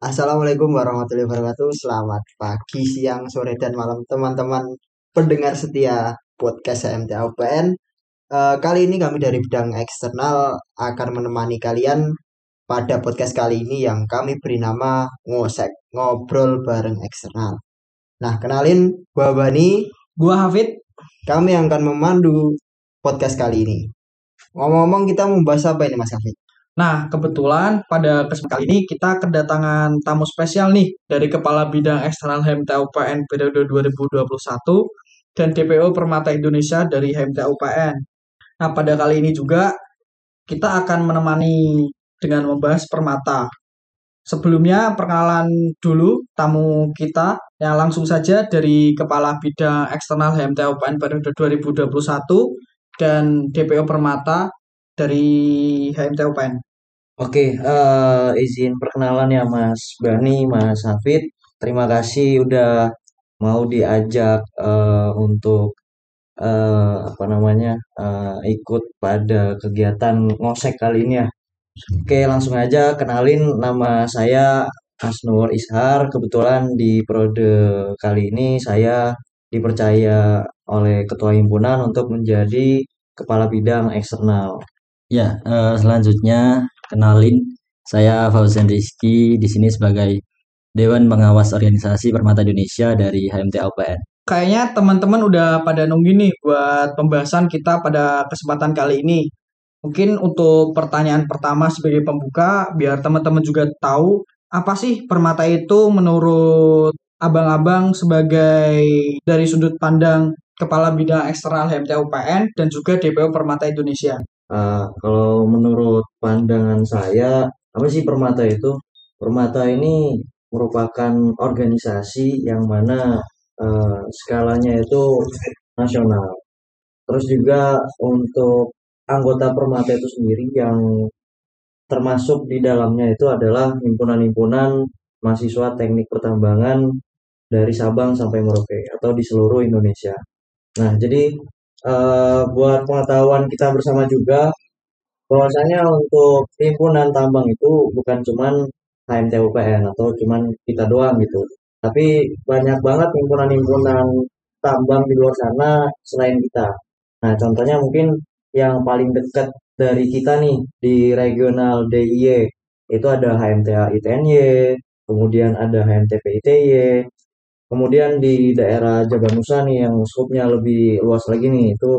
Assalamualaikum warahmatullahi wabarakatuh. Selamat pagi, siang, sore, dan malam teman-teman pendengar setia podcast HMTA UPN. Eh, kali ini kami dari bidang eksternal akan menemani kalian pada podcast kali ini yang kami beri nama Ngosek, Ngobrol Bareng Eksternal. Nah, kenalin gua Bani, Gua Hafid, kami akan memandu podcast kali ini. Ngomong-ngomong kita membahas apa ini Mas Hafid? Nah, kebetulan pada kesempatan kali ini kita kedatangan tamu spesial nih dari Kepala Bidang Eksternal HMTA UPN periode 2021 dan DPO Permata Indonesia dari HMTA UPN. Nah, pada kali ini juga kita akan menemani dengan membahas Permata. Sebelumnya perkenalan dulu tamu kita yang langsung saja dari Kepala Bidang Eksternal HMTA UPN periode 2021 dan DPO Permata dari HMTA UPN. Oke, eh, izin perkenalan ya Mas Bani, Mas Hafid. Terima kasih udah mau diajak eh, untuk eh, apa namanya eh, ikut pada kegiatan ngosek kali ini ya. Oke, langsung aja kenalin nama saya Asnur Ishar. Kebetulan di periode kali ini saya dipercaya oleh Ketua Himpunan untuk menjadi Kepala Bidang Eksternal. Ya, eh, selanjutnya kenalin saya Fauzan Rizky di sini sebagai Dewan Pengawas Organisasi Permata Indonesia dari HMTA UPN. Kayaknya teman-teman udah pada nunggu nih buat pembahasan kita pada kesempatan kali ini. Mungkin untuk pertanyaan pertama sebagai pembuka, biar teman-teman juga tahu apa sih permata itu menurut abang-abang sebagai dari sudut pandang Kepala Bidang Eksternal HMTA UPN dan juga DPO Permata Indonesia. Uh, kalau menurut pandangan saya, apa sih Permata itu? Permata ini merupakan organisasi yang mana uh, skalanya itu nasional. Terus juga untuk anggota Permata itu sendiri yang termasuk di dalamnya itu adalah himpunan-himpunan mahasiswa teknik pertambangan dari Sabang sampai Merauke atau di seluruh Indonesia. Nah, jadi uh, buat pengetahuan kita bersama juga bahwasanya untuk himpunan tambang itu bukan cuman HMT UPN atau cuman kita doang gitu. Tapi banyak banget himpunan-himpunan tambang di luar sana selain kita. Nah, contohnya mungkin yang paling dekat dari kita nih di regional DIY itu ada HMTA ITNY, kemudian ada HMTP ITY, kemudian di daerah Jaganusa nih yang skupnya lebih luas lagi nih itu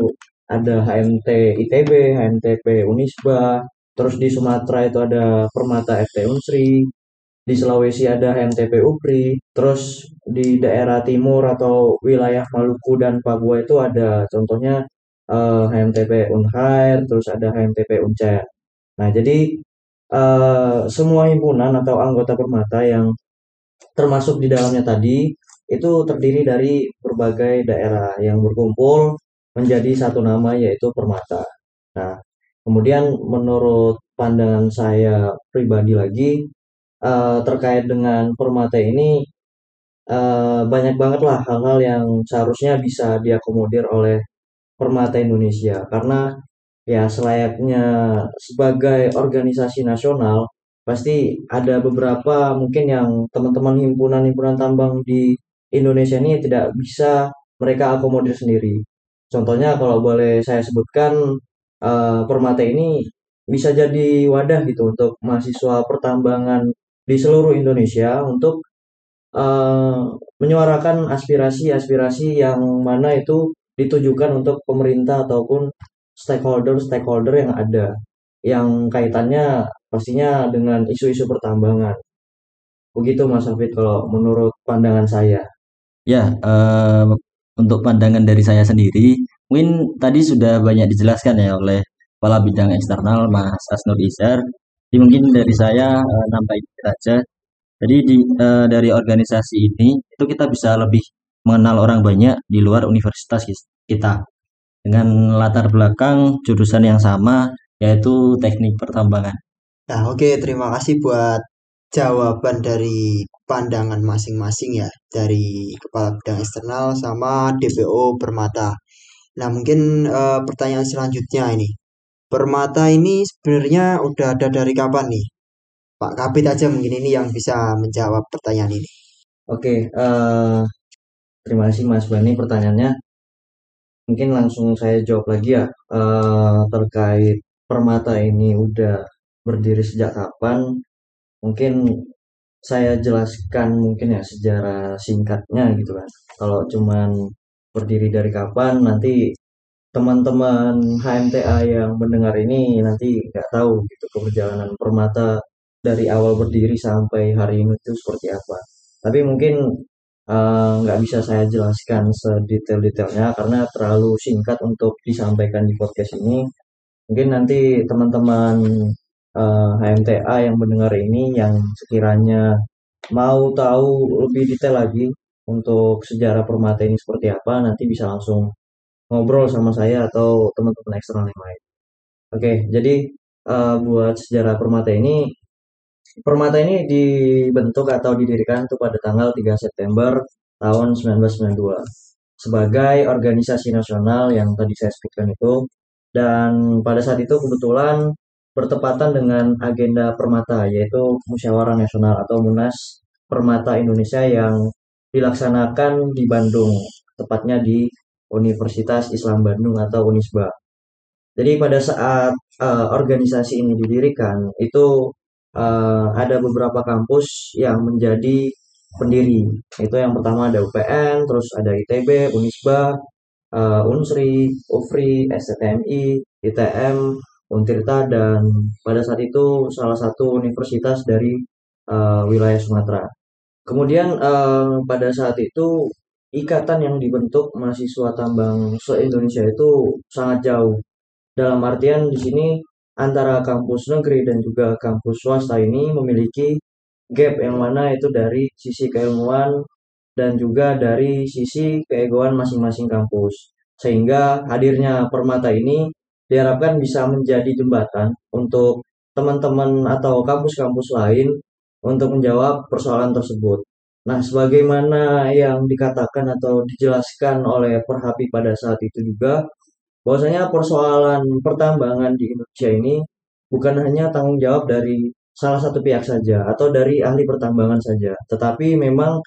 ada HMT ITB, HMTP Unisba, terus di Sumatera itu ada Permata FT Unsri, di Sulawesi ada HMTP UPRI, terus di daerah timur atau wilayah Maluku dan Papua itu ada contohnya uh, HMTP Unhair, terus ada HMTP Uncen. Nah, jadi uh, semua himpunan atau anggota Permata yang termasuk di dalamnya tadi itu terdiri dari berbagai daerah yang berkumpul menjadi satu nama yaitu Permata. Nah, kemudian menurut pandangan saya pribadi lagi uh, terkait dengan Permata ini uh, banyak banget lah hal-hal yang seharusnya bisa diakomodir oleh Permata Indonesia karena ya selayaknya sebagai organisasi nasional pasti ada beberapa mungkin yang teman-teman himpunan-himpunan tambang di Indonesia ini tidak bisa mereka akomodir sendiri. Contohnya kalau boleh saya sebutkan uh, Permata ini bisa jadi wadah gitu untuk mahasiswa pertambangan di seluruh Indonesia untuk uh, menyuarakan aspirasi-aspirasi yang mana itu ditujukan untuk pemerintah ataupun stakeholder-stakeholder yang ada yang kaitannya pastinya dengan isu-isu pertambangan. Begitu Mas Hafid kalau menurut pandangan saya. Ya, uh, untuk pandangan dari saya sendiri, mungkin tadi sudah banyak dijelaskan ya oleh Kepala Bidang Eksternal Mas Asnur Isar. Jadi mungkin dari saya uh, nambahin saja. Jadi di, uh, dari organisasi ini itu kita bisa lebih mengenal orang banyak di luar universitas kita dengan latar belakang jurusan yang sama yaitu teknik pertambangan. Nah, oke, terima kasih buat jawaban dari pandangan masing-masing ya dari kepala bidang eksternal sama DPO Permata. Nah mungkin uh, pertanyaan selanjutnya ini Permata ini sebenarnya udah ada dari kapan nih? Pak Kabit aja mungkin ini yang bisa menjawab pertanyaan ini. Oke, eh, terima kasih Mas Bani pertanyaannya. Mungkin langsung saya jawab lagi ya eh, terkait Permata ini udah berdiri sejak kapan. Mungkin saya jelaskan mungkin ya sejarah singkatnya gitu kan. Kalau cuman berdiri dari kapan nanti teman-teman HMTA yang mendengar ini nanti nggak tahu gitu keberjalanan Permata dari awal berdiri sampai hari ini itu seperti apa. Tapi mungkin eh, nggak bisa saya jelaskan sedetail-detailnya karena terlalu singkat untuk disampaikan di podcast ini. Mungkin nanti teman-teman eh, HMTA yang mendengar ini yang sekiranya mau tahu lebih detail lagi untuk sejarah Permata ini seperti apa, nanti bisa langsung ngobrol sama saya atau teman-teman eksternal yang lain. Oke, jadi eh, buat sejarah Permata ini, Permata ini dibentuk atau didirikan tuh pada tanggal 3 September tahun 1992 sebagai organisasi nasional yang tadi saya sebutkan itu dan pada saat itu kebetulan bertepatan dengan agenda Permata yaitu Musyawarah Nasional atau Munas Permata Indonesia yang dilaksanakan di Bandung, tepatnya di Universitas Islam Bandung atau Unisba. Jadi pada saat uh, organisasi ini didirikan, itu uh, ada beberapa kampus yang menjadi pendiri. Itu yang pertama ada UPN, terus ada ITB, Unisba, uh, Unsri, UFRI, STMI, ITM, Untirta, dan pada saat itu salah satu universitas dari uh, wilayah Sumatera. Kemudian uh, pada saat itu ikatan yang dibentuk mahasiswa tambang se-Indonesia itu sangat jauh. Dalam artian di sini antara kampus negeri dan juga kampus swasta ini memiliki gap yang mana itu dari sisi keilmuan dan juga dari sisi keegoan masing-masing kampus. Sehingga hadirnya Permata ini diharapkan bisa menjadi jembatan untuk teman-teman atau kampus-kampus lain untuk menjawab persoalan tersebut. Nah, sebagaimana yang dikatakan atau dijelaskan oleh Perhapi pada saat itu juga, bahwasanya persoalan pertambangan di Indonesia ini bukan hanya tanggung jawab dari salah satu pihak saja atau dari ahli pertambangan saja, tetapi memang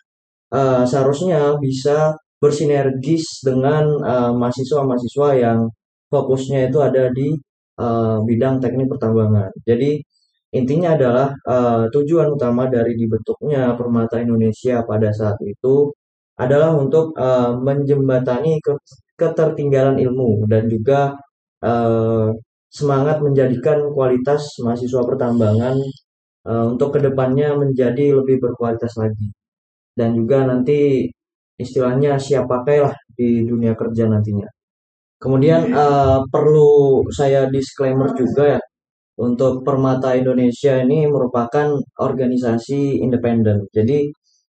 uh, seharusnya bisa bersinergis dengan uh, mahasiswa-mahasiswa yang fokusnya itu ada di uh, bidang teknik pertambangan. Jadi Intinya adalah uh, tujuan utama dari dibentuknya Permata Indonesia pada saat itu adalah untuk uh, menjembatani ke ketertinggalan ilmu dan juga uh, semangat menjadikan kualitas mahasiswa pertambangan uh, untuk ke depannya menjadi lebih berkualitas lagi dan juga nanti istilahnya siap pakai lah di dunia kerja nantinya. Kemudian uh, perlu saya disclaimer juga ya untuk Permata Indonesia ini merupakan organisasi independen. Jadi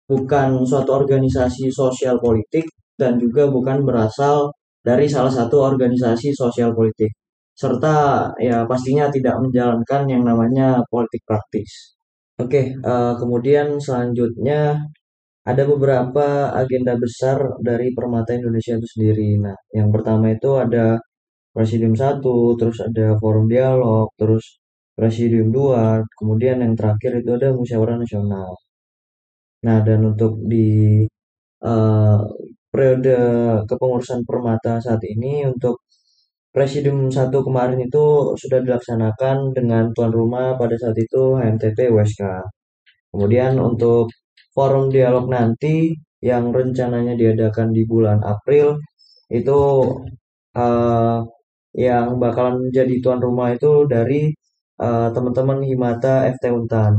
bukan suatu organisasi sosial politik dan juga bukan berasal dari salah satu organisasi sosial politik. Serta ya pastinya tidak menjalankan yang namanya politik praktis. Oke, uh, kemudian selanjutnya ada beberapa agenda besar dari Permata Indonesia itu sendiri. Nah, yang pertama itu ada Presidium 1, terus ada forum dialog, terus Presidium 2, kemudian yang terakhir itu ada Musyawarah Nasional. Nah, dan untuk di uh, periode kepengurusan Permata saat ini untuk Presidium 1 kemarin itu sudah dilaksanakan dengan tuan rumah pada saat itu HMTP USK. Kemudian untuk forum dialog nanti yang rencananya diadakan di bulan April itu uh, yang bakalan menjadi tuan rumah itu dari uh, teman-teman Himata FT Untan.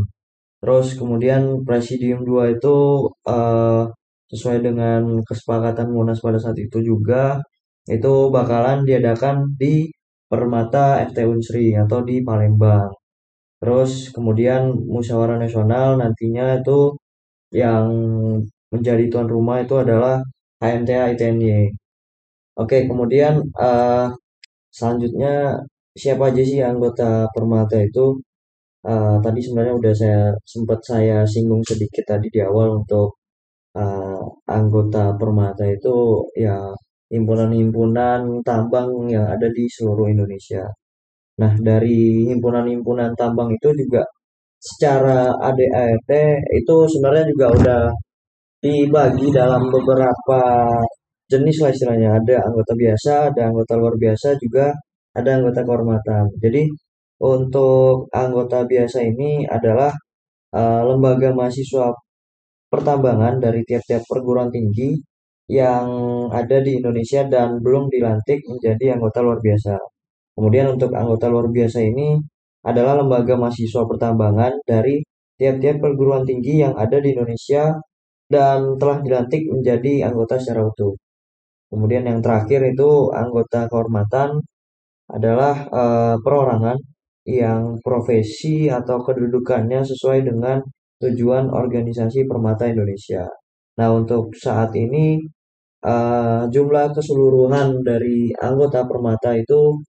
Terus kemudian Presidium 2 itu uh, sesuai dengan kesepakatan Munas pada saat itu juga itu bakalan diadakan di Permata FT Unsri atau di Palembang. Terus kemudian musyawarah nasional nantinya itu yang menjadi tuan rumah itu adalah HMTA ITNY. Oke, kemudian uh, selanjutnya siapa aja sih anggota Permata itu? Uh, tadi sebenarnya udah saya sempat saya singgung sedikit tadi di awal untuk uh, anggota Permata itu ya himpunan-himpunan tambang yang ada di seluruh Indonesia. Nah, dari himpunan-himpunan tambang itu juga secara ADART itu sebenarnya juga udah dibagi dalam beberapa jenis lah istilahnya. Ada anggota biasa, ada anggota luar biasa, juga ada anggota kehormatan. Jadi untuk anggota biasa ini adalah uh, lembaga mahasiswa pertambangan dari tiap-tiap perguruan tinggi yang ada di Indonesia dan belum dilantik menjadi anggota luar biasa. Kemudian untuk anggota luar biasa ini adalah lembaga mahasiswa pertambangan dari tiap-tiap perguruan tinggi yang ada di Indonesia dan telah dilantik menjadi anggota secara utuh. Kemudian yang terakhir itu anggota kehormatan adalah uh, perorangan yang profesi atau kedudukannya sesuai dengan tujuan organisasi Permata Indonesia. Nah, untuk saat ini uh, jumlah keseluruhan dari anggota Permata itu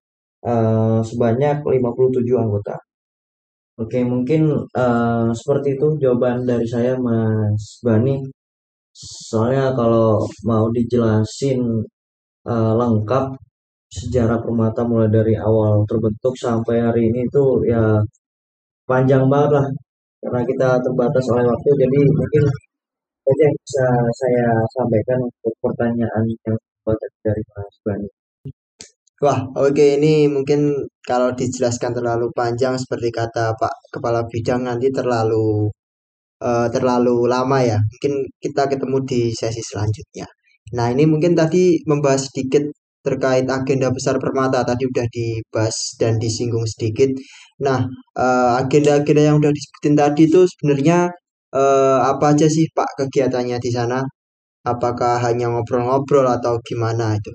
uh, sebanyak 57 anggota. Oke, mungkin uh, seperti itu jawaban dari saya Mas Bani. Soalnya kalau mau dijelasin uh, lengkap sejarah Permata mulai dari awal terbentuk sampai hari ini itu ya panjang banget lah karena kita terbatas oleh waktu jadi mungkin saja bisa saya sampaikan untuk pertanyaan yang dari Mas Bani. Wah, oke ini mungkin kalau dijelaskan terlalu panjang seperti kata Pak Kepala Bidang nanti terlalu uh, terlalu lama ya. Mungkin kita ketemu di sesi selanjutnya. Nah, ini mungkin tadi membahas sedikit terkait agenda besar Permata tadi udah dibahas dan disinggung sedikit. Nah, eh, agenda-agenda yang udah disebutin tadi itu sebenarnya uh, apa aja sih Pak kegiatannya di sana? Apakah hanya ngobrol-ngobrol atau gimana itu?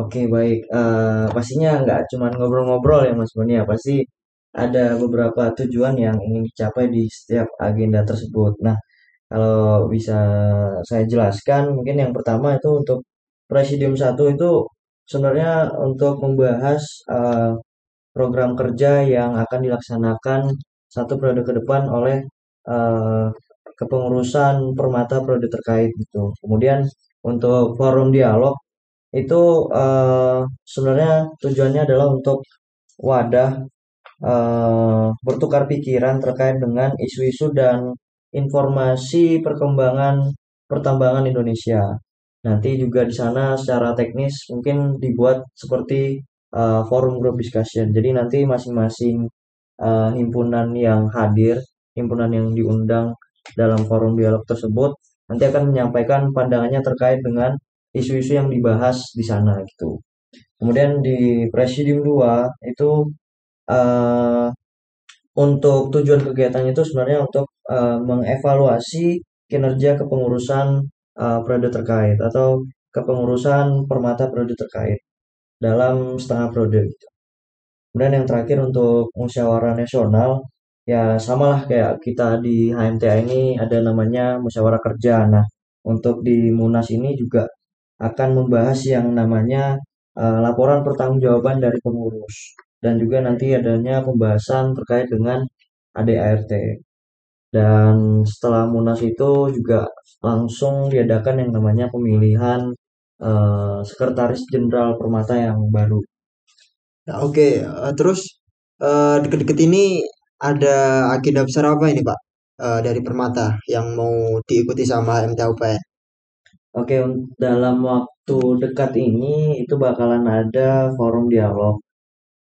Oke baik, uh, pastinya nggak cuma ngobrol-ngobrol ya Mas Boni ya, pasti ada beberapa tujuan yang ingin dicapai di setiap agenda tersebut. Nah, kalau bisa saya jelaskan, mungkin yang pertama itu untuk Presidium satu itu sebenarnya untuk membahas uh, program kerja yang akan dilaksanakan satu periode ke depan oleh uh, kepengurusan permata periode terkait gitu. Kemudian untuk forum dialog itu uh, sebenarnya tujuannya adalah untuk wadah uh, bertukar pikiran terkait dengan isu-isu dan informasi perkembangan pertambangan Indonesia. Nanti juga di sana secara teknis mungkin dibuat seperti uh, forum group discussion. Jadi nanti masing-masing uh, himpunan yang hadir, himpunan yang diundang dalam forum dialog tersebut nanti akan menyampaikan pandangannya terkait dengan isu-isu yang dibahas di sana gitu. Kemudian di Presidium 2 itu uh, untuk tujuan kegiatan itu sebenarnya untuk uh, mengevaluasi kinerja kepengurusan uh, periode terkait atau kepengurusan permata periode terkait dalam setengah periode gitu. Kemudian yang terakhir untuk musyawarah nasional ya samalah kayak kita di HMTA ini ada namanya musyawarah kerja. Nah, untuk di Munas ini juga akan membahas yang namanya uh, laporan pertanggungjawaban dari pengurus dan juga nanti adanya pembahasan terkait dengan ADART. Dan setelah Munas itu juga langsung diadakan yang namanya pemilihan uh, sekretaris jenderal Permata yang baru. Nah, Oke, okay. uh, eh, terus uh, deket-deket ini ada agenda besar apa ini Pak uh, dari Permata yang mau diikuti sama MTUPN? Oke, dalam waktu dekat ini itu bakalan ada forum dialog.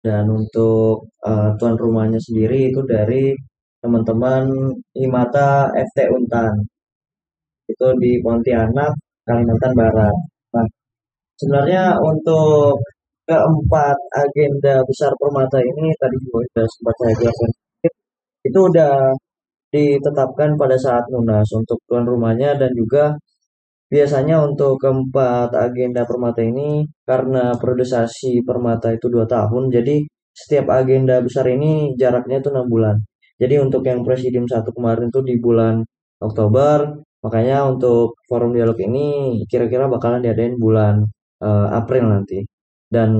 Dan untuk uh, tuan rumahnya sendiri itu dari teman-teman Himata FT Untan. Itu di Pontianak Kalimantan Barat. Nah sebenarnya untuk keempat agenda besar permata ini tadi sudah sempat saya jelaskan itu udah ditetapkan pada saat munas untuk tuan rumahnya dan juga biasanya untuk keempat agenda permata ini karena produsasi permata itu dua tahun jadi setiap agenda besar ini jaraknya itu enam bulan jadi untuk yang presidium satu kemarin tuh di bulan Oktober, makanya untuk forum dialog ini kira-kira bakalan diadain bulan uh, April nanti. Dan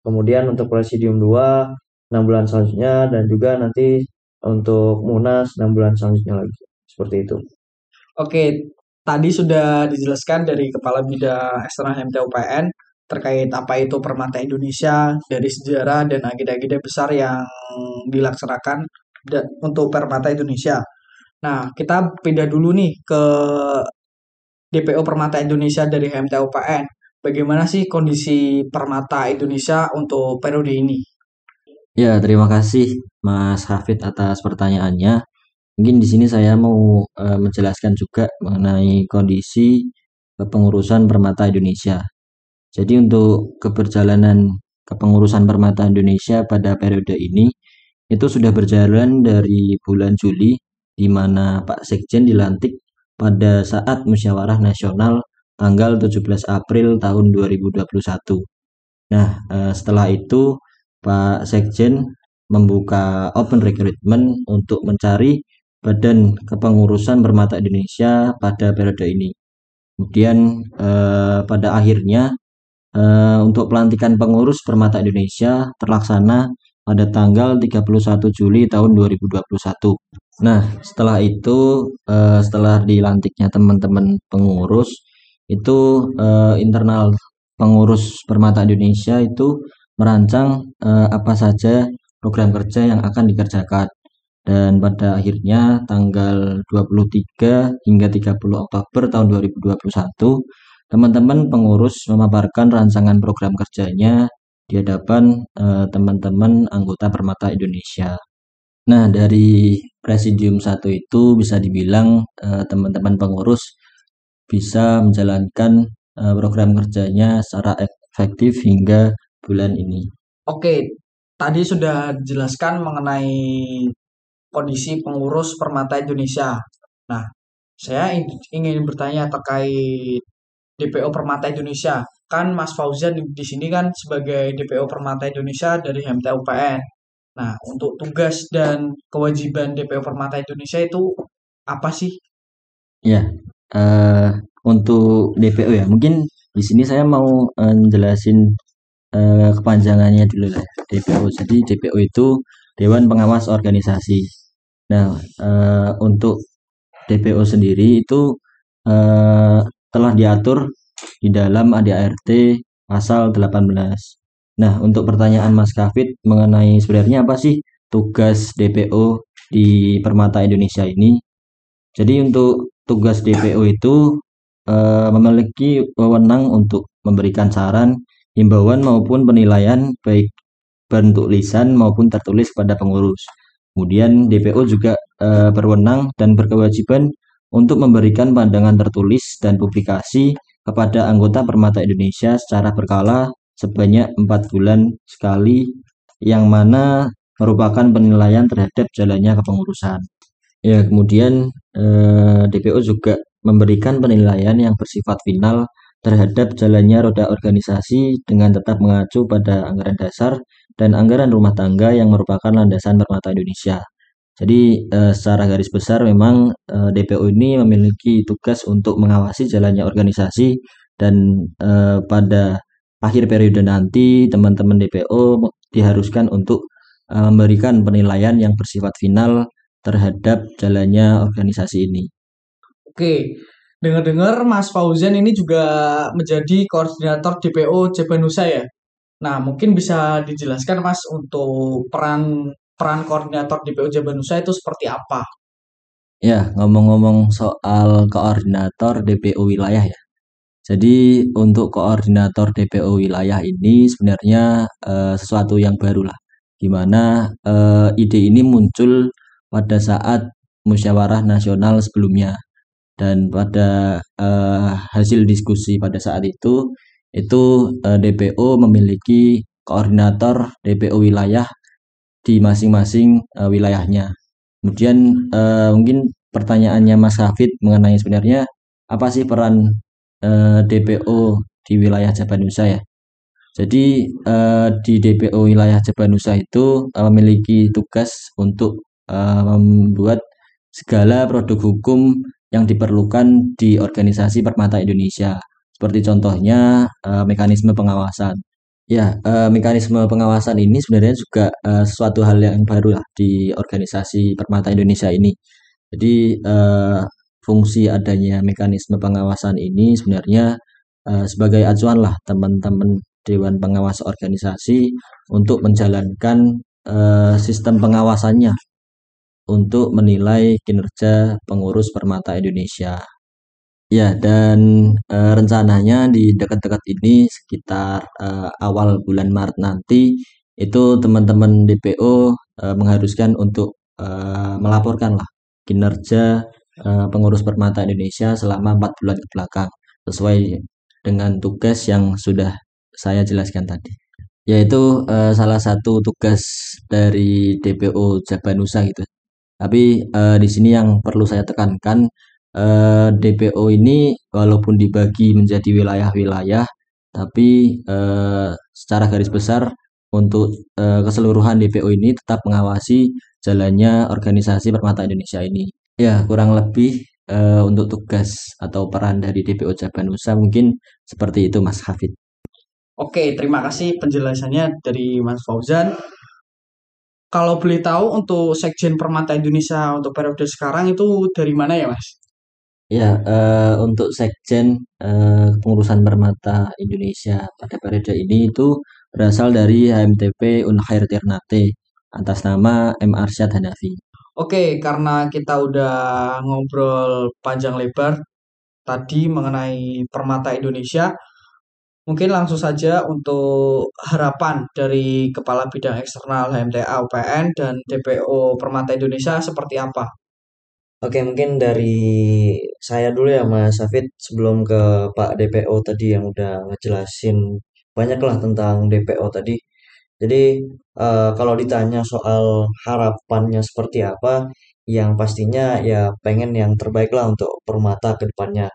kemudian untuk presidium 2 6 bulan selanjutnya dan juga nanti untuk Munas 6 bulan selanjutnya lagi. Seperti itu. Oke, tadi sudah dijelaskan dari Kepala Bidang Eksternal MTUPN terkait apa itu Permata Indonesia dari sejarah dan agenda-agenda besar yang dilaksanakan untuk Permata Indonesia. Nah, kita pindah dulu nih ke DPO Permata Indonesia dari HMTUPN. Bagaimana sih kondisi Permata Indonesia untuk periode ini? Ya, terima kasih Mas Hafid atas pertanyaannya. Mungkin di sini saya mau e, menjelaskan juga mengenai kondisi kepengurusan Permata Indonesia. Jadi untuk keberjalanan kepengurusan Permata Indonesia pada periode ini itu sudah berjalan dari bulan Juli di mana Pak Sekjen dilantik pada saat musyawarah nasional tanggal 17 April tahun 2021. Nah, eh, setelah itu Pak Sekjen membuka open recruitment untuk mencari badan kepengurusan Permata Indonesia pada periode ini. Kemudian eh, pada akhirnya uh, untuk pelantikan pengurus Permata Indonesia terlaksana pada tanggal 31 Juli tahun 2021. Nah, setelah itu uh, setelah dilantiknya teman-teman pengurus itu uh, internal pengurus Permata Indonesia itu merancang uh, apa saja program kerja yang akan dikerjakan dan pada akhirnya tanggal 23 hingga 30 Oktober tahun 2021 teman-teman pengurus memaparkan rancangan program kerjanya di hadapan eh, teman-teman anggota Permata Indonesia. Nah, dari Presidium satu itu bisa dibilang eh, teman-teman pengurus bisa menjalankan eh, program kerjanya secara efektif hingga bulan ini. Oke, tadi sudah dijelaskan mengenai kondisi pengurus Permata Indonesia. Nah, saya ingin bertanya terkait DPO Permata Indonesia. Kan Mas Fauzan di sini kan sebagai DPO Permata Indonesia dari HMTA UPN. Nah, untuk tugas dan kewajiban DPO Permata Indonesia itu apa sih? Ya, uh, untuk DPO ya, mungkin di sini saya mau uh, uh, kepanjangannya dulu lah. DPO. Jadi DPO itu Dewan Pengawas Organisasi. Nah, uh, untuk DPO sendiri itu uh, telah diatur di dalam ADART pasal 18. Nah, untuk pertanyaan Mas Kafit mengenai sebenarnya apa sih tugas DPO di Permata Indonesia ini? Jadi untuk tugas DPO itu e, memiliki wewenang untuk memberikan saran, himbauan maupun penilaian baik bentuk lisan maupun tertulis pada pengurus. Kemudian DPO juga e, berwenang dan berkewajiban untuk memberikan pandangan tertulis dan publikasi kepada anggota Permata Indonesia secara berkala sebanyak empat bulan sekali yang mana merupakan penilaian terhadap jalannya kepengurusan. Ya, kemudian eh, DPO juga memberikan penilaian yang bersifat final terhadap jalannya roda organisasi dengan tetap mengacu pada anggaran dasar dan anggaran rumah tangga yang merupakan landasan Permata Indonesia. Jadi eh, secara garis besar memang eh, DPO ini memiliki tugas untuk mengawasi jalannya organisasi dan eh, pada akhir periode nanti teman-teman DPO diharuskan untuk eh, memberikan penilaian yang bersifat final terhadap jalannya organisasi ini. Oke, dengar-dengar Mas Fauzan ini juga menjadi koordinator DPO Jebanusa ya. Nah, mungkin bisa dijelaskan Mas untuk peran peran koordinator DPO Jabanusa itu seperti apa? Ya, ngomong-ngomong soal koordinator DPO wilayah ya. Jadi untuk koordinator DPO wilayah ini sebenarnya e, sesuatu yang baru lah. Gimana e, ide ini muncul pada saat musyawarah nasional sebelumnya dan pada e, hasil diskusi pada saat itu itu e, DPO memiliki koordinator DPO wilayah di masing-masing uh, wilayahnya. Kemudian uh, mungkin pertanyaannya Mas Hafid mengenai sebenarnya apa sih peran eh, DPO di wilayah Jabanusa ya? Jadi uh, di DPO wilayah Jabanusa itu uh, memiliki tugas untuk uh, membuat segala produk hukum yang diperlukan di organisasi Permata Indonesia. Seperti contohnya uh, mekanisme pengawasan. Ya, uh, mekanisme pengawasan ini sebenarnya juga uh, suatu hal yang baru lah di organisasi Permata Indonesia ini. Jadi uh, fungsi adanya mekanisme pengawasan ini sebenarnya eh, sebagai acuan lah teman-teman Dewan Pengawas Organisasi untuk menjalankan eh, sistem pengawasannya untuk menilai kinerja pengurus Permata Indonesia. Ya, dan eh, rencananya di dekat-dekat ini sekitar eh, awal bulan Maret nanti itu teman-teman DPO eh, mengharuskan untuk eh, melaporkan lah kinerja eh, pengurus Permata Indonesia selama empat bulan ke belakang sesuai dengan tugas yang sudah saya jelaskan tadi. Yaitu eh, salah satu tugas dari DPO Jabanusa gitu. Tapi eh, di sini yang perlu saya tekankan eh, DPO ini walaupun dibagi menjadi wilayah-wilayah, tapi eh, secara garis besar untuk eh, keseluruhan DPO ini tetap mengawasi jalannya organisasi Permata Indonesia ini. Ya, kurang lebih eh, untuk tugas atau peran dari DPO Jabanusa mungkin seperti itu Mas Hafid. Oke, terima kasih penjelasannya dari Mas Fauzan. Kalau boleh tahu untuk Sekjen Permata Indonesia untuk periode sekarang itu dari mana ya, Mas? Ya, eh, untuk Sekjen eh, Pengurusan Permata Indonesia pada periode ini itu berasal dari HMTP Unhair Ternate atas nama M. Arsyad Hanafi. Oke, karena kita udah ngobrol panjang lebar tadi mengenai Permata Indonesia, mungkin langsung saja untuk harapan dari Kepala Bidang Eksternal HMTA UPN dan DPO Permata Indonesia seperti apa? Oke, mungkin dari saya dulu ya Mas Safid sebelum ke Pak DPO tadi yang udah ngejelasin banyak lah tentang DPO tadi. Jadi eh, kalau ditanya soal harapannya seperti apa, yang pastinya ya pengen yang terbaik lah untuk Permata ke depannya.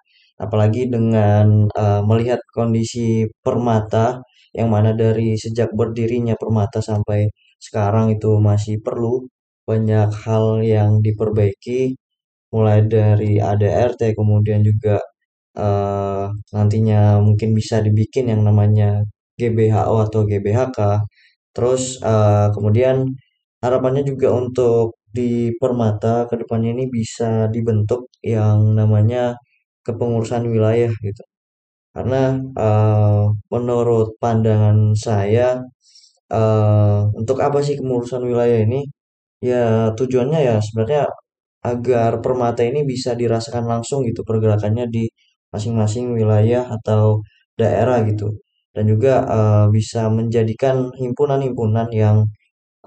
Apalagi dengan eh, melihat kondisi Permata yang mana dari sejak berdirinya Permata sampai sekarang itu masih perlu banyak hal yang diperbaiki mulai dari ADRT kemudian juga eh, nantinya mungkin bisa dibikin yang namanya GBHO atau GBHK terus eh, kemudian harapannya juga untuk di Permata ke depannya ini bisa dibentuk yang namanya kepengurusan wilayah gitu. Karena eh, menurut pandangan saya eh, untuk apa sih kepengurusan wilayah ini? Ya tujuannya ya sebenarnya agar permata ini bisa dirasakan langsung gitu pergerakannya di masing-masing wilayah atau daerah gitu. Dan juga eh, bisa menjadikan himpunan-himpunan yang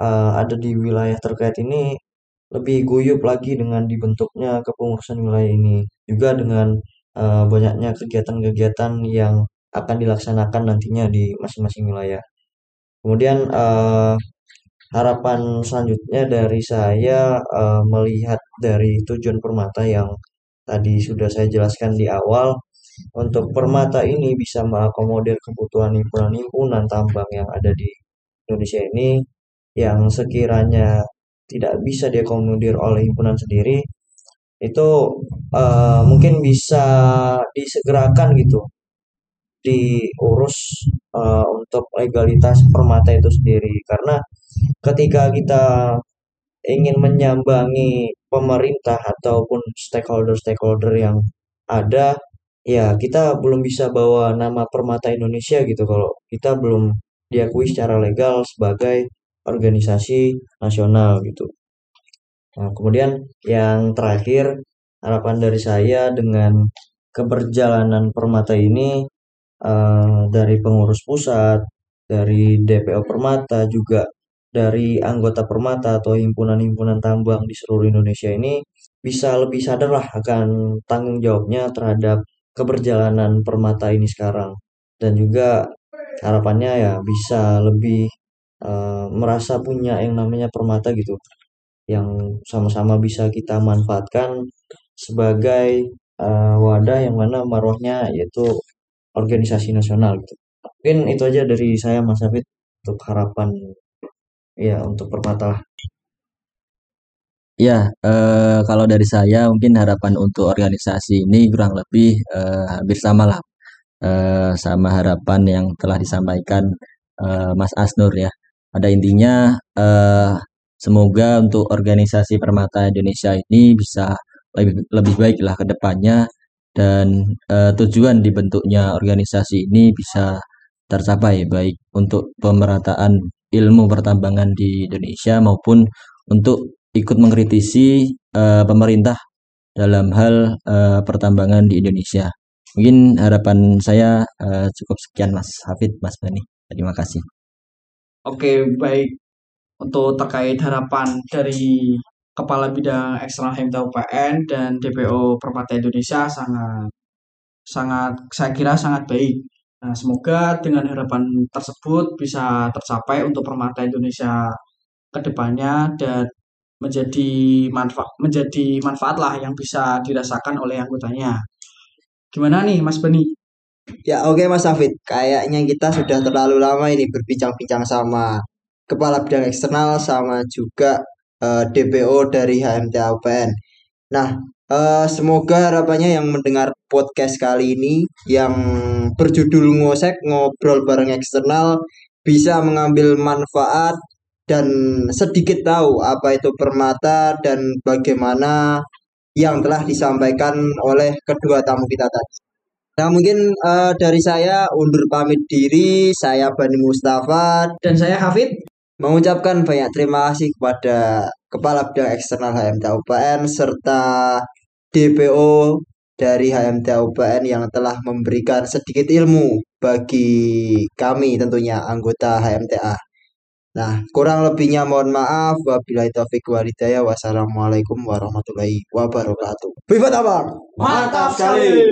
eh, ada di wilayah terkait ini lebih guyup lagi dengan dibentuknya kepengurusan wilayah ini. Juga dengan eh, banyaknya kegiatan-kegiatan yang akan dilaksanakan nantinya di masing-masing wilayah. Kemudian eh, harapan selanjutnya dari saya eh, melihat dari tujuan permata yang tadi sudah saya jelaskan di awal. Untuk permata ini bisa mengakomodir kebutuhan himpunan-himpunan tambang yang ada di Indonesia ini yang sekiranya tidak bisa diakomodir oleh himpunan sendiri itu eh, mungkin bisa disegerakan gitu diurus eh, untuk legalitas permata itu sendiri. Karena ketika kita ingin menyambangi pemerintah ataupun stakeholder-stakeholder yang ada, ya kita belum bisa bawa nama Permata Indonesia gitu kalau kita belum diakui secara legal sebagai organisasi nasional gitu. Nah, kemudian yang terakhir harapan dari saya dengan keberjalanan Permata ini eh, dari pengurus pusat, dari DPO Permata juga dari anggota Permata atau himpunan-himpunan tambang di seluruh Indonesia ini bisa lebih sadar lah akan tanggung jawabnya terhadap keberjalanan Permata ini sekarang dan juga harapannya ya bisa lebih eh, merasa punya yang namanya Permata gitu yang sama-sama bisa kita manfaatkan sebagai eh, wadah yang mana marwahnya yaitu organisasi nasional gitu. Mungkin itu aja dari saya Mas Hafid untuk harapan ya untuk Permata. Ya, eh, kalau dari saya mungkin harapan untuk organisasi ini kurang lebih eh, hampir sama lah, eh, sama harapan yang telah disampaikan eh, Mas Asnur ya. Pada intinya eh, semoga untuk organisasi Permata Indonesia ini bisa lebih lebih baik lah ke depannya dan eh, tujuan dibentuknya organisasi ini bisa tercapai baik untuk pemerataan ilmu pertambangan di Indonesia maupun untuk ikut mengkritisi eh, pemerintah dalam hal eh, pertambangan di Indonesia. Mungkin harapan saya eh, cukup sekian Mas Hafid, Mas Bani. Terima kasih. Oke, baik. Untuk terkait harapan dari Kepala Bidang Eksternal HMTA UPN dan DPO Permata Indonesia sangat sangat saya kira sangat baik. Nah, semoga dengan harapan tersebut bisa tercapai untuk Permata Indonesia ke depannya dan menjadi manfaat menjadi manfaat lah yang bisa dirasakan oleh anggotanya. Gimana nih Mas Beni? Ya oke Mas Hafid, kayaknya kita sudah terlalu lama ini berbincang-bincang sama kepala bidang eksternal sama juga eh, DPO dari HMTA UPN. Nah, eh, semoga harapannya yang mendengar podcast kali ini yang berjudul ngosek ngobrol bareng eksternal bisa mengambil manfaat dan sedikit tahu apa itu permata dan bagaimana yang telah disampaikan oleh kedua tamu kita tadi. Nah mungkin eh, dari saya undur pamit diri, saya Bani Mustafa Dan saya Hafid. mengucapkan banyak terima kasih kepada Kepala Bidang Eksternal HMTA UPN serta DPO dari HMTA UPN yang telah memberikan sedikit ilmu bagi kami tentunya anggota HMTA. Nah, kurang lebihnya mohon maaf. Wabillahi taufik walhidayah. Wassalamualaikum warahmatullahi wabarakatuh. Vivat Abang! Mantap sekali.